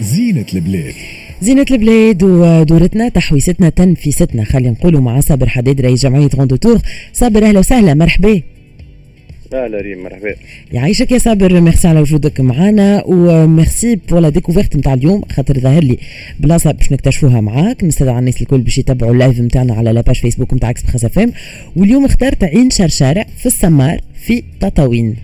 زينة البلاد. زينة البلاد ودورتنا تحويستنا تنفيستنا خلينا نقولوا مع صابر حداد رئيس جمعية Rando Tour. صابر أهلا وسهلا مرحبا. لا ريم مرحبا. يعيشك يا صابر ميرسي على وجودك معنا و merci pour la découverte نتاع اليوم. خاطر ظاهر لي بلاصة باش نكتشفوها معاك. نستدعى الناس الكل باش يتبعوا ال live نتاعنا على la page فيسبوك نتاع ام واليوم اخترت عين شرشارة في السمار في تطاوين.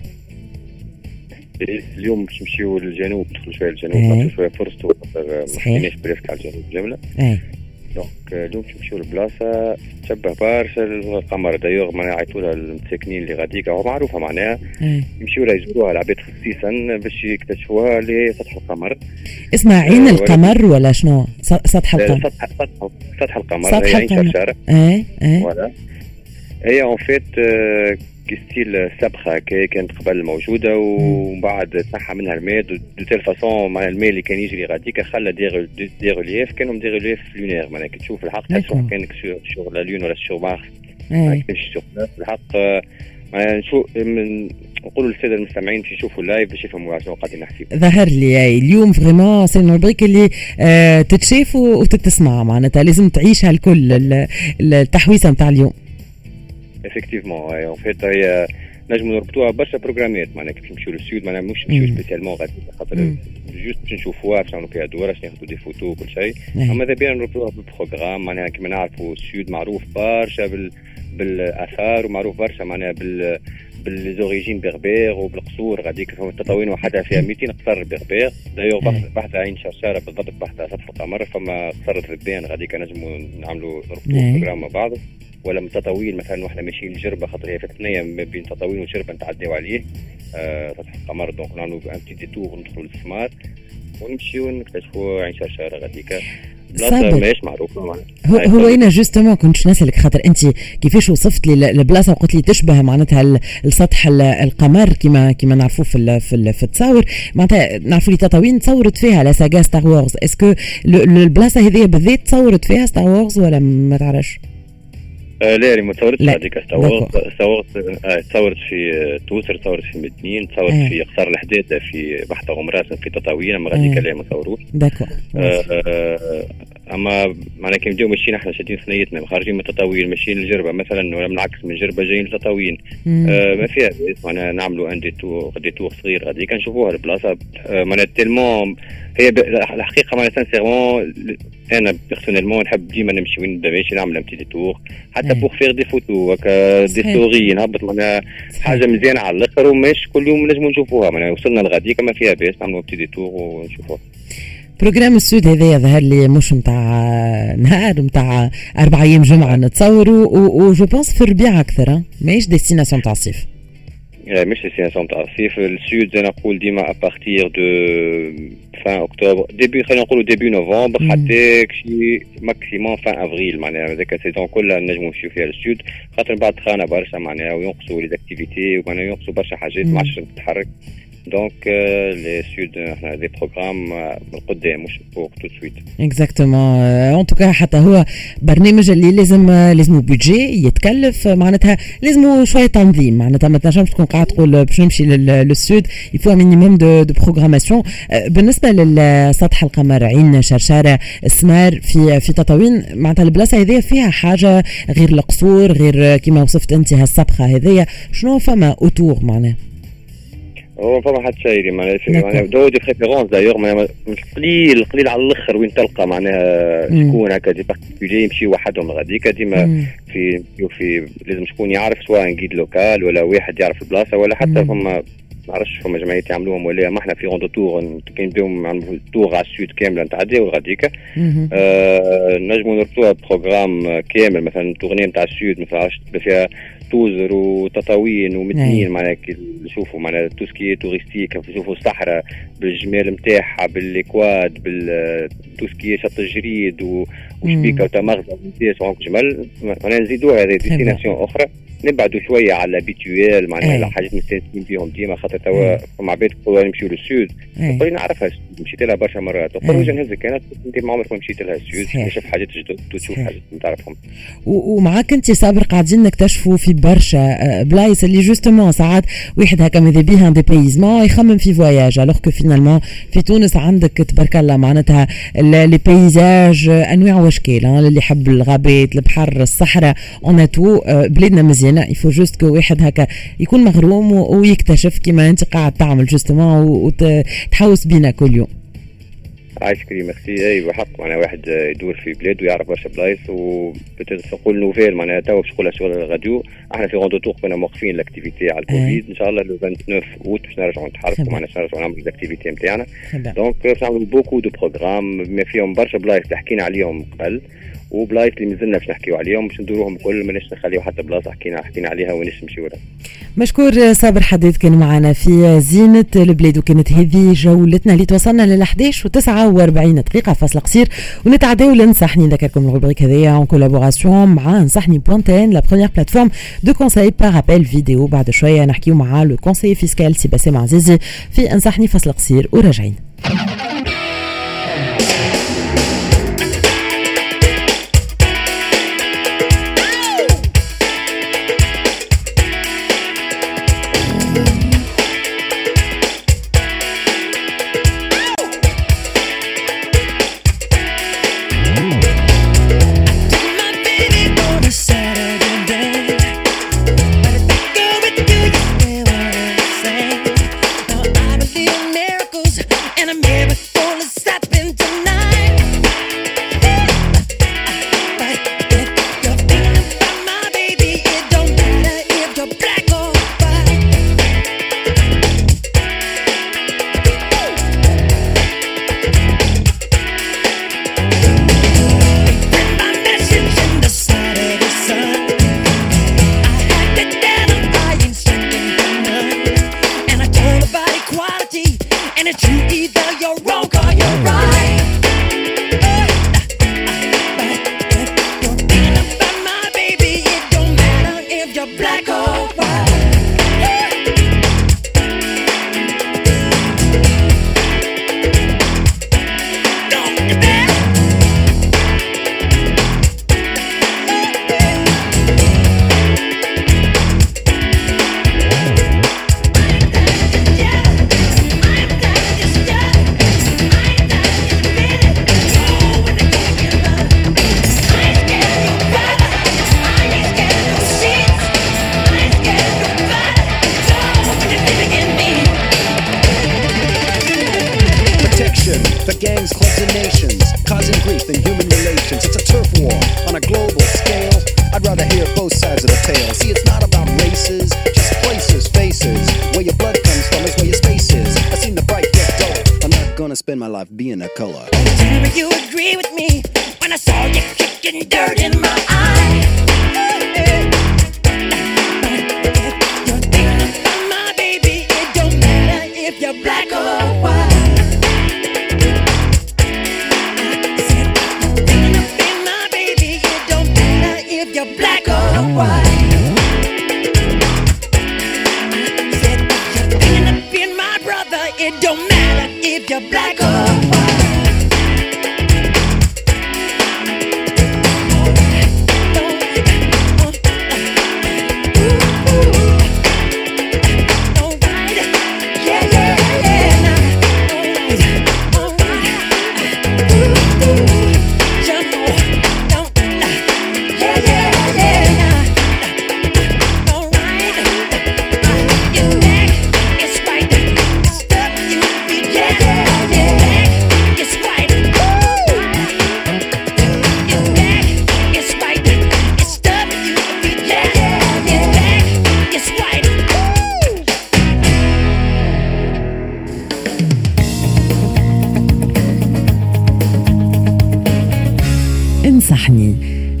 اليوم باش نمشيو للجنوب ندخلوا شوية للجنوب إيه. نعطيو شوية فرصته خاطر ما صحيح. حكيناش presque على الجنوب جمله اي donc اليوم باش نمشيو لبلاصة تشبه برشا للقمر. دايوغ معناها يعيطوا لها المساكنين اللي غاديك هو معروفة معناها. اي يمشيو لها يزوروها العباد خصيصا باش يكتشفوها لسطح القمر. اسمها عين آه، القمر ولا شنو؟ سطح القمر. سطح سطح سطح القمر. سطح هي عين القمر. شرشارة. اي اي voilà هي en fait c'était une سبخه هكا كانت قبل موجودة ومن بعد تنحى منها الماء de telle façon مع الماء اللي كان يجري غاديك خلى des reliefs كأنه des reliefs lunaires معناها كي تشوف الحق تحس. روحك كأنك sur la lune ولا sur Mars sur place الحق معناها نشوف من- نقولوا للسادة المستمعين باش يشوفوا ال live باش يفهموا شنو قاعدين نحكي. ظهر لي أي. اليوم vraiment c'est ال rubrique اللي آه تتشاف وتتسمع. معناتها لازم تعيشها الكل ال- التحويسة نتاع اليوم. effectivement en fait هي نجموا نربطوها برشا programmet معناها كيف نمشيو لل sud معناها مش نمشيو. spécialement غادي خاطر. juste باش نشوفوها باش نعملوا فيها دوره باش ناخذوا des photos وكل شيء. اما اذا بينا نربطوها بال programme معناها كما نعرفوا ال sud معروف برشا بال بالاثار ومعروف برشا معناها بال بال les origines berbères وبالقصور غاديك فهم التطاوين وحدها فيها 200 قصر berbère d'ailleurs بحذا بحذا عين شرشاره بالضبط بحذا سطح القمر فما قصر ذبان غاديك نجموا نعملوا نربطوا أي. programme مع بعض ولا من تطاوين مثلا وإحنا ماشيين لجربه خاطر هي في الثنية ما بين تطاوين وجربة نتعداو عليه آه القمر donc نعملوا un petit détour ندخلوا للسمار ونمشيو نكتشفوا عين شرشاره غاديك صابر. بلاصة ماهيش معروفة معناها. هو هو. أنا justement كنت نسألك خاطر أنت كيفاش وصفت لي ال- البلاصه وقلت لي تشبه معناتها ال- السطح ال- القمر كما كما نعرفوه في ال- في, ال- في التصاور معناتها نعرفوا لي تطاوين تصورت فيها la saga Star Wars est-ce que البلاصة هذه بالذات تصورت فيها Star Wars ولا ما تعرفش لا يعني ما تصورتش. هذيك تصورت آه تصورت في آه، توزر تصورت في مدنين تصورت آه. في قصر الحداده في بحذا غمراسن في تطاوين أما غاديك آه. لا ما تصوروش d'accord آه، آه، أما معناها كي نبداو ماشيين إحنا شادين ثنيتنا خارجين من التطاوين ماشيين للجربة مثلا ولا بالعكس من جربة جايين للتطاوين مم. آه، ما فيها معناها نعملوا un détour détour صغير غاديك نشوفوها البلاصة آه، معناها tellement هي الحقيقة معناها sincèrement أنا personnellement نحب ديما نمشي وين نبدا ماشي نعمل un petit détour حتى. pour faire des photos هكا des. stories نهبط معناها. حاجة مزيانة على الآخر وماش كل يوم نجموا نشوفوها معناها وصلنا لغاديك ما فيها بأس نعملوا petit détour ونشوفوها programme ال Sud هذا ظهر لي مش نتاع نهار نتاع أربع أيام جمعة نتصوروا و je pense في الربيع أكثر؟ ماهيش destination تاع الصيف آه، مش destination تاع الصيف ال Sud زي نقول ديما à partir de fin octobre début خلينا نقولوا début novembre. حتى شي maximum fin avril معناها هذاك ال saison كلها نجموا نمشيو فيها لل Sud خاطر بعد سخانة برشا معناها وينقصوا les activités ومعناها ينقصوا برشا حاجات. ما عادش تتحرك donc le Sud إحنا des programmes آه، من قدام مش فوق tout de suite exactement en tout cas حتى هو برنامج اللي لازم لازم budget يتكلف. معناتها لازم شوية تنظيم. معناتها ما تنجمش تكون قاعد تقول باش نمشي لل- لل Sud. il faut minimum de de programmation بالنسبة للسطح القمر عين شرشارة السمار في في تطاوين معناتها البلاصة هذه فيها حاجة غير القصور غير كما وصفت أنت هالسبخه هذيا شنو فما autour معناها؟ هو فما حد شيء معناها. معناها de de préférence d'ailleurs معناها من القليل قليل على الأخر وين تلقى معناها. شكون هكا des particuliers يمشي وحدهم غاديك ديما. في في لازم شكون يعرف سواء guide local ولا واحد يعرف البلاصه ولا حتى. فما ما نعرفش فما جمعيات يعملوهم ولا ما إحنا في Rando Tour كي نبداو نعملوا tour على ال Sud كامله نتعداو غاديك مهم. آه نجموا نربطوها programme كامل مثلا tournée نتاع ال Sud مثلا عرفت فيها توزر وتطاوين. ومدنين معناها كي نشوفوا معناها tout ce qui touristique نشوفوا الصحراء بالجمال نتاعها بال quads بال tout ce qui شط الجريد و- وشبيكه وتمغزه ومنتاج وعنق جمل معناها نزيدوها هذه destination أخرى نبعدوا شوية على l'habituel معناها أي. الحاجات مستانسين فيهم ديما خاطر توا فما عباد يقولوا نمشيو لل Sud إيه. تقولي نعرفها مشيت لها برشا مرات. تقول نهزك أنا أنت ما عمرك ما مشيت لها ال Sud. تكتشف حاجات جدد وتشوف. حاجات ما تعرفهم ومعاك أنت صابر قاعدين نكتشفوا في برشا آه، بلايص اللي justement ساعات واحد هكا ماذا بيه un dépaysement يخمم في voyage alors que finalement في تونس عندك تبارك الله معناتها les paysages آه، أنواع واشكال آه، اللي يحب الغابات البحر الصحراء en tout بلادنا مزيانة. il faut juste que واحد هكا يكون مغروم ويكتشف كيما أنت قاعد تعمل justement وتحوس بينا كل يوم. عايش كريم ميرسي. اي بحق. معناها واحد يدور في بلاد ويعرف برشا بلايص وتقول nouvelle معناها توا باش تقولها شغل الراديو إحنا في Rando Tour كنا موقفين ال activité على الكوفيد. إن شاء الله le 29 اوت باش نرجعوا نتحركوا. معناها باش نرجعوا نعملوا ال activité نتاعنا. donc باش نعملوا beaucoup de programmes بما فيهم برشا بلايص اللي حكينا عليهم قبل. وبلايص اللي مازلنا باش نحكيو عليهم باش ندوروهم الكل ماناش نخليو حتى بلاصة حكينا حكينا عليها وناش نمشيو لها. مشكور صابر حديد كان معنا في زينة البلاد وكانت هذه جولتنا اللي توصلنا لل 11 و 49 دقيقة فاصل قصير. ونتعداو لنصحني نذكركم ال rubrique هذيا en collaboration مع نصحني point tn la première plateforme de conseil par appel vidéo بعد شوية نحكيو مع le conseiller fiscal سي باسم عزيزي في انصحني فاصل قصير. وراجعين. And it's you either you're wrong when I saw you kicking dirt in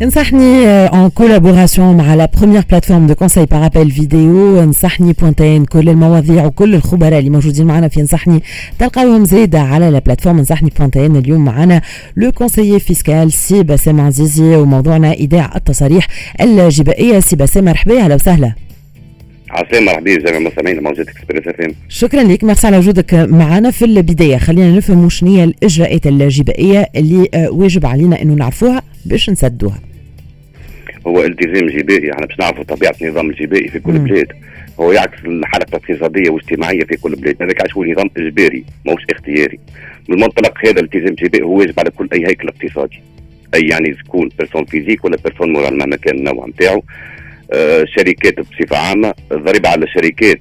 انصحني en collaboration مع la première plateforme de conseil par appel vidéo انصحني point tn كل المواضيع وكل الخبراء اللي موجودين معنا في انصحني تلقاوهم زيادة على la plateforme انصحني point tn اليوم معنا le conseiller fiscal سي باسم عزيزي وموضوعنا ايداع التصاريح الجبائية سي باسم مرحبا أهلا وسهلا عسلامة مرحبا جميع المستمعين موجات Express F شكرا لك ميرسي على وجودك معنا في البدايه خلينا نفهم شنو هي الاجراءات الجبائيه اللي آه، واجب علينا انه نعرفوها باش نسدوها هو التزام جبائي إحنا باش نعرفوا طبيعة النظام الجبائي في كل. بلاد. هو يعكس الحاله الاقتصادية والاجتماعية في كل بلاد. هذاك علاش هو نظام إجباري ماهوش اختياري. من منطلق هذا الالتزام الجبائي هو واجب على كل أي هيكل اقتصادي. أي يعني تكون personne physique ولا personne morale مهما كان النوع نتاعو. آه شركات بصفة عامة الضريبه على الشركات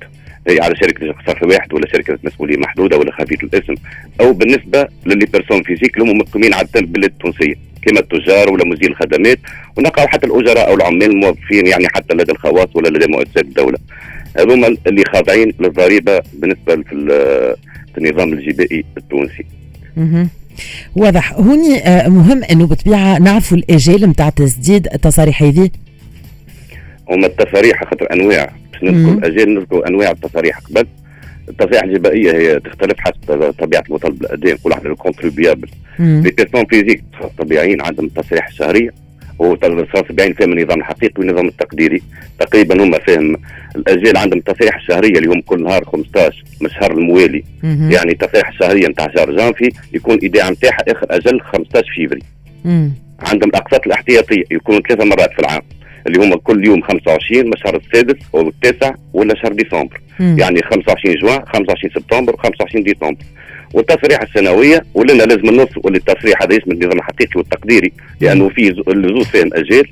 على شركة شخص واحد ولا شركة مسؤولية محدودة ولا خفيف الاسم أو بالنسبة ل les personnes physiques اللي هم مقيمين على البلاد التونسية كما التجار ولا مزيل الخدمات ونقعوا حتى الأجراء أو العمال الموظفين يعني حتى لدى الخواص ولا لدى مؤسسات الدولة. هذوما اللي خاضعين للضريبة بالنسبة في ال- في النظام الجبائي التونسي. واضح. هوني آه، مهم أنه بالطبيعة نعرفوا الاجال نتاع تسديد التصاريح هذه. هما التصاريح خاطر أنواع باش مم. نذكر أجل نذكر أنواع التصاريح قبل التصاريح الجبائية هي تختلف حسب طبيعة المطالب الاداء نقول إحنا الكونتريبيابل مم. les personnes physiques طبيعيين عندهم التصريح الشهريه هو طبيعيين فاهم النظام الحقيقي والنظام التقديري تقريبا هم فاهم الأجيال عندهم التصريح الشهريه اللي هم كل نهار 15 من الشهر الموالي مهم. يعني التصريح الشهريه نتاع شهر جانفي يكون ايداع نتاعها آخر أجل 15 فيفري مم. عندهم الأقساط الاحتياطية يكونوا ثلاثة مرات في العام اللي هم كل يوم 25 من الشهر السادس أو التاسع ولا شهر ديسمبر. مم. يعني 25 جوان 25 سبتمبر 25 ديسمبر. والتصريح السنوية ولنا لازم النص واللي التصريح هذا اسم النظام الحقيقي والتقديري لأنه في ز- الزوز فيهم اجال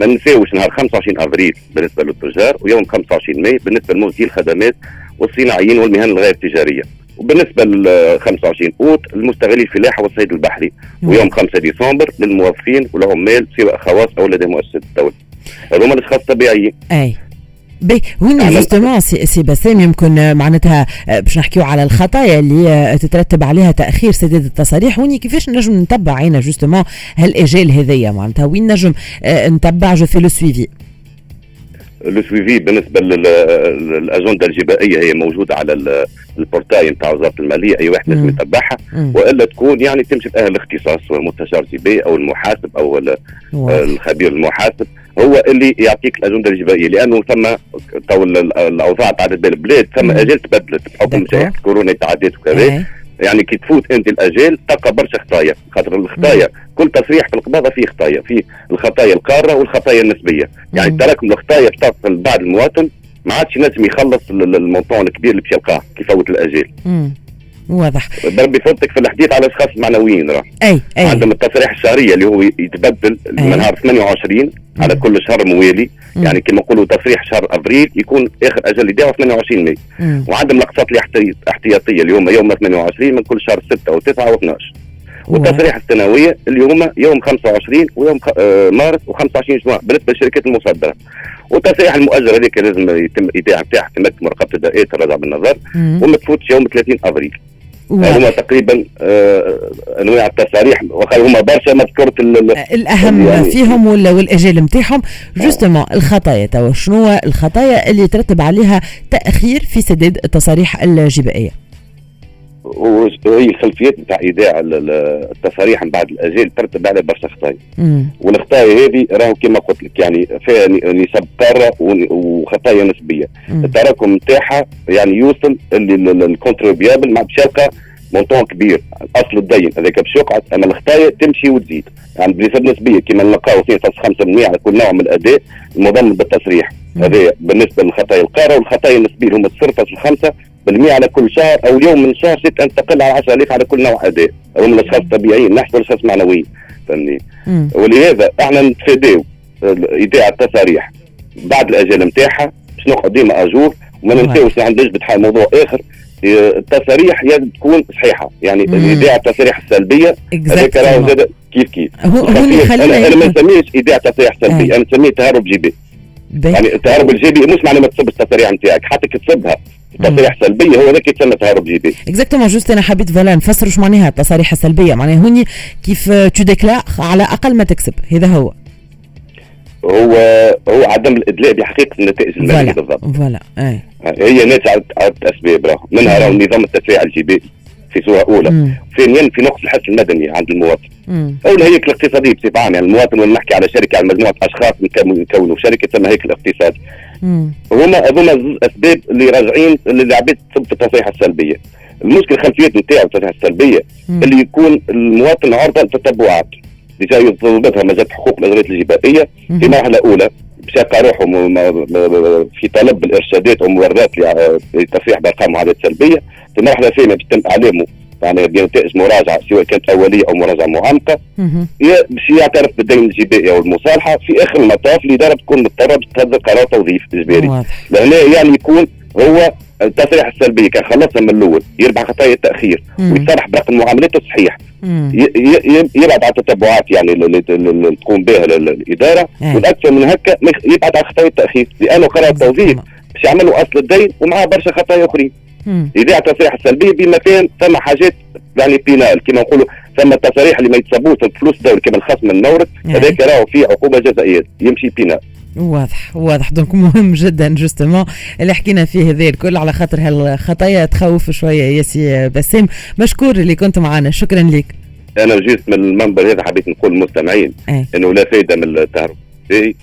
ما ننساوش نهار 25 افريل بالنسبة للتجار ويوم 25 ماي بالنسبة لموزعي الخدمات والصناعيين والمهن الغير التجاريه وبالنسبة ل 25 أوت المستغلين الفلاحه والصيد البحري. ويوم 5 ديسمبر للموظفين والعمال سواء خواص أو لدى مؤسسات الدولة. هذوما الاشخاص الطبيعيين et puis هنا على- justement سي, سي بسام يمكن آه، معناتها آه، باش نحكيو على الخطايا اللي آه، تترتب عليها تأخير سداد التصاريح هوني كيفاش نجم نتبع عينا justement هالاجال هذيا معناتها وين نجم نتبع je fais le suivi لو سويفي بالنسبة لل- للأجندة الجبائية هي موجودة على ال- ال portail نتاع وزارة المالية أي واحد لازم. يتبعها. وإلا تكون يعني تمشي لاهل الاختصاص سواء المستشار جبائي أو المحاسب أو. الخبير المحاسب هو اللي يعطيك الأجندة الجبائيه لأنه ثم تو ال- ال- الأوضاع تعدد بين البلاد ثم. اجال تبدلت بحكم كورونا تعدت وكذا إيه. يعني كي تفوت أنت الاجال تلقى برشا خطايا خاطر الخطايا كل تصريح في القباضه فيه خطايا فيه الخطايا القارة والخطايا النسبية يعني. تراكم الخطايا تصل بعد المواطن ما عادش ينجم يخلص ال- ال- ال montant الكبير اللي باش يلقاه كي يفوت الاجال. واضح بربي يفوتك في الحديث على اشخاص معنويين راه أي أي عندهم التصريح الشهرية اللي هو يتبدل أي. من نهار 28 على مم. كل شهر موالي مم. يعني كما نقولوا تصريح شهر أبريل يكون آخر أجل يداو 28 ماي. وعندهم الاقساط الاحتي- الاحتياطيه اللي هما يوم 28 من كل شهر 6 و9 و12 والتصريح السنوية اللي هما يوم 25 ويوم خ... آه مارس و25 جوان بالنسبة للشركات المصدره والتصريح المؤجل هذيك لازم يتم الايداع نتاعها في مكتب مراقبه الدائرات الرجع بالنظر. وما تفوتش يوم 30 افريل. هما تقريبا آه أنواع التصاريح وخا هما برشا ما ذكرت ال- الأهم يعني- فيهم ولا والاجال نتاعهم justement الخطايا توا شنو الخطايا اللي يترتب عليها تأخير في سداد التصاريح الجبائية؟ وهي الخلفيات نتاع إيداع ال- ال- التصاريح من بعد الاجال ترتب على برشا خطايا. والخطايا هذه راهو كما قلت لك يعني فيها نسب قارة وخطايا نسبية مم. التراكم نتاعها يعني يوصل اللي ال- ال- ال contribuable مع باش يلقى montant كبير أصل الدين هذاك باش يقعد أما الخطايا تمشي وتزيد يعني بنسب نسبية كما نلقاو 2.5% على كل نوع من الاداء المضمن بالتصريح. هذا بالنسبة للخطايا القارة والخطايا النسبية اللي هما 0.5 بالمئة على كل شهر أو يوم من شهر ست أن تقل على 10000 على كل نوع اداء هم الأشخاص الطبيعيين نحن الاشخاص معنويين فهمني. ولهذا إحنا نتفاداو ايداع التصاريح بعد الاجال نتاعها باش نقعد ديما أجور وما. ننساوش عندنا بتحال موضوع آخر إيه، التصاريح تكون صحيحة يعني. ايداع التصاريح السلبية هذاك راهو. زاد كيف كيف أنا أنا ما نسميهش ايداع تصريح سلبي أي. أنا نسميه تهرب جبائي. يعني التهرب الجبائي مش معناه ما تصبش التصاريح نتاعك حتى كي تصبها تصريح سلبية هو ذاك يتسمى تهرب جبائي exactement juste أنا حبيت voilà نفسر شو معناها التصاريح السلبية. معناها هوني كيف tu déclares على أقل ما تكسب. هذا هو. هو هو عدم الإدلاء بحقيقة النتائج المالية بالضبط. voilà. أي. هي ناتجه عدة اسباب راهو. منها راهو نظام التشريع الجبائي في صورة أولى. ثانيا في نقص الحس المدني عند المواطن. مم. أو الهيكل الاقتصادي بصفة عامة. يعني المواطن ولا نحكي على شركة على مجموعة أشخاص نكونوا. شركة تسمى هيكل اقتصادي. هما هذوما زوز أسباب اللي راجعين اللي تصب في التصريح السلبية. المشكل الخلفيات نتاعو التصريح السلبية مم. اللي يكون المواطن عرضه للتتبعات déjà يطلبها مجال حقوق الاغراض الجبائية. في مرحلة أولى. بشاق روحه م- م- م- في طلب الإرشادات والموردات لع- لتصريح بأرقام معادلات سلبية. في مرحلة ثانية بيتم إعلامه يعني بنتائج مراجعة سواء كانت أولية أو مراجعة معمقه باش يعترف بالدين الجبائي أو المصالحه في آخر المطاف الاداره بتكون مضطرة تصدر قرار توظيف إجباري لهنا يعني يكون هو التصريح السلبيه كان خلصها من الأول يربح خطايا التأخير. ويصرح برقم معاملاته صحيح مم. ي- ي- يبعد على التتبعات يعني اللي تقوم بها ال- ال- الإدارة إيه. والأكثر من هكا يبعد على خطايا التأخير لأنه قرار التوظيف باش يعملوا أصل الدين ومعاه برشا خطايا أخرين. ايداع التصريح السلبيه بما كان ثم حاجات يعني pénal كما نقولوا ثم التصاريح اللي ما يتصبوش الفلوس دول كما الخصم من المورد يعني. هذاك راهو فيه عقوبة جزائية يمشي pénal واضح واضح. donc مهم جدا justement اللي حكينا فيه هذا الكل على خاطر هالخطايا تخوف شوية يا سي بسام مشكور اللي كنت معنا شكرا لك أنا جيت من المنبر هذا حبيت نقول للمستمعين إيه. إنه لا فائده من التهرب.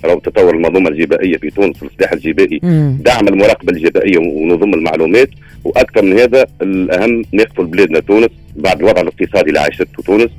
راهو تطور المنظومة الجبائية في تونس والسلاح الجبائي. دعم المراقبة الجبائية ونظم المعلومات وأكثر من هذا الأهم نقفل بلادنا تونس بعد الوضع الاقتصادي اللي عاشته تونس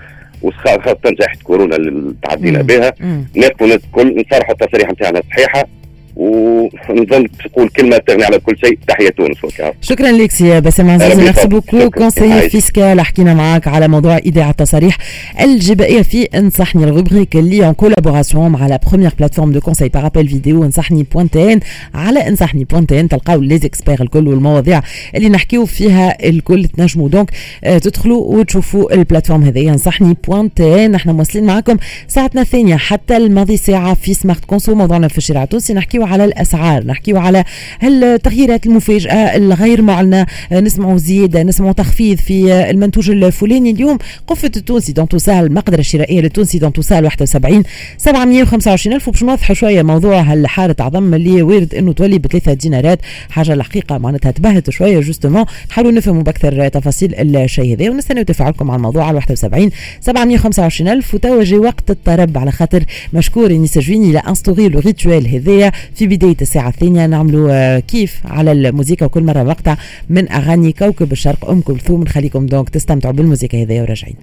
وخاصه جائحة كورونا اللي تعدينا. بها. نقفل الكل نصرحوا التصاريح نتاعنا صحيحة ونظن تقول كلمة تغني على كل شيء. تحية تونس وكا شكرا لك سي بسام عزيز merci. beaucoup. conseiller. fiscal حكينا معاك على موضوع ايداع التصاريح الجبائية في انصحني. ال rubrique اللي en collaboration مع la première plateforme de conseils par appel vidéo انصحني point tn على انصحني point tn تلقاو لي زيكسبير الكل والمواضيع اللي نحكيو فيها الكل. تنجموا donc آه، تدخلوا وتشوفوا ال plateforme هذه. انصحني point tn إحنا مواصلين معكم ساعتنا الثانية حتى الماضي ساعة في Smart Conso موضوعنا في الشارع التونسي. نحكيو على الأسعار نحكيو على التغييرات المفاجئه الغير معلنه نسمعوا زياده نسمعوا تخفيض في المنتوج الفلاني. اليوم قفة التونسي dans tout ça المقدره الشرائيه للتونسي dans tout ça 71 725 ألف وباش نوضحوا شوية موضوع هالحاره عظم اللي وارد إنه تولي بثلاثة دينارات. حاجة الحقيقة معناتها تبهت شوية justement. نحاولوا نفهموا بأكثر تفاصيل الشيء هذا ونستناو تفاعلكم على الموضوع على 71 725 ألف وتوا وقت الطرب على خاطر مشكور اني سجويني لانستوري لو ريتوال هذايا. في بداية الساعة الثانية نعملوا آه، كيف على الموسيقى وكل مرة مقطع من أغاني كوكب الشرق. أم كلثوم نخليكم دونك تستمتعوا بالموسيقى هذايا وراجعين.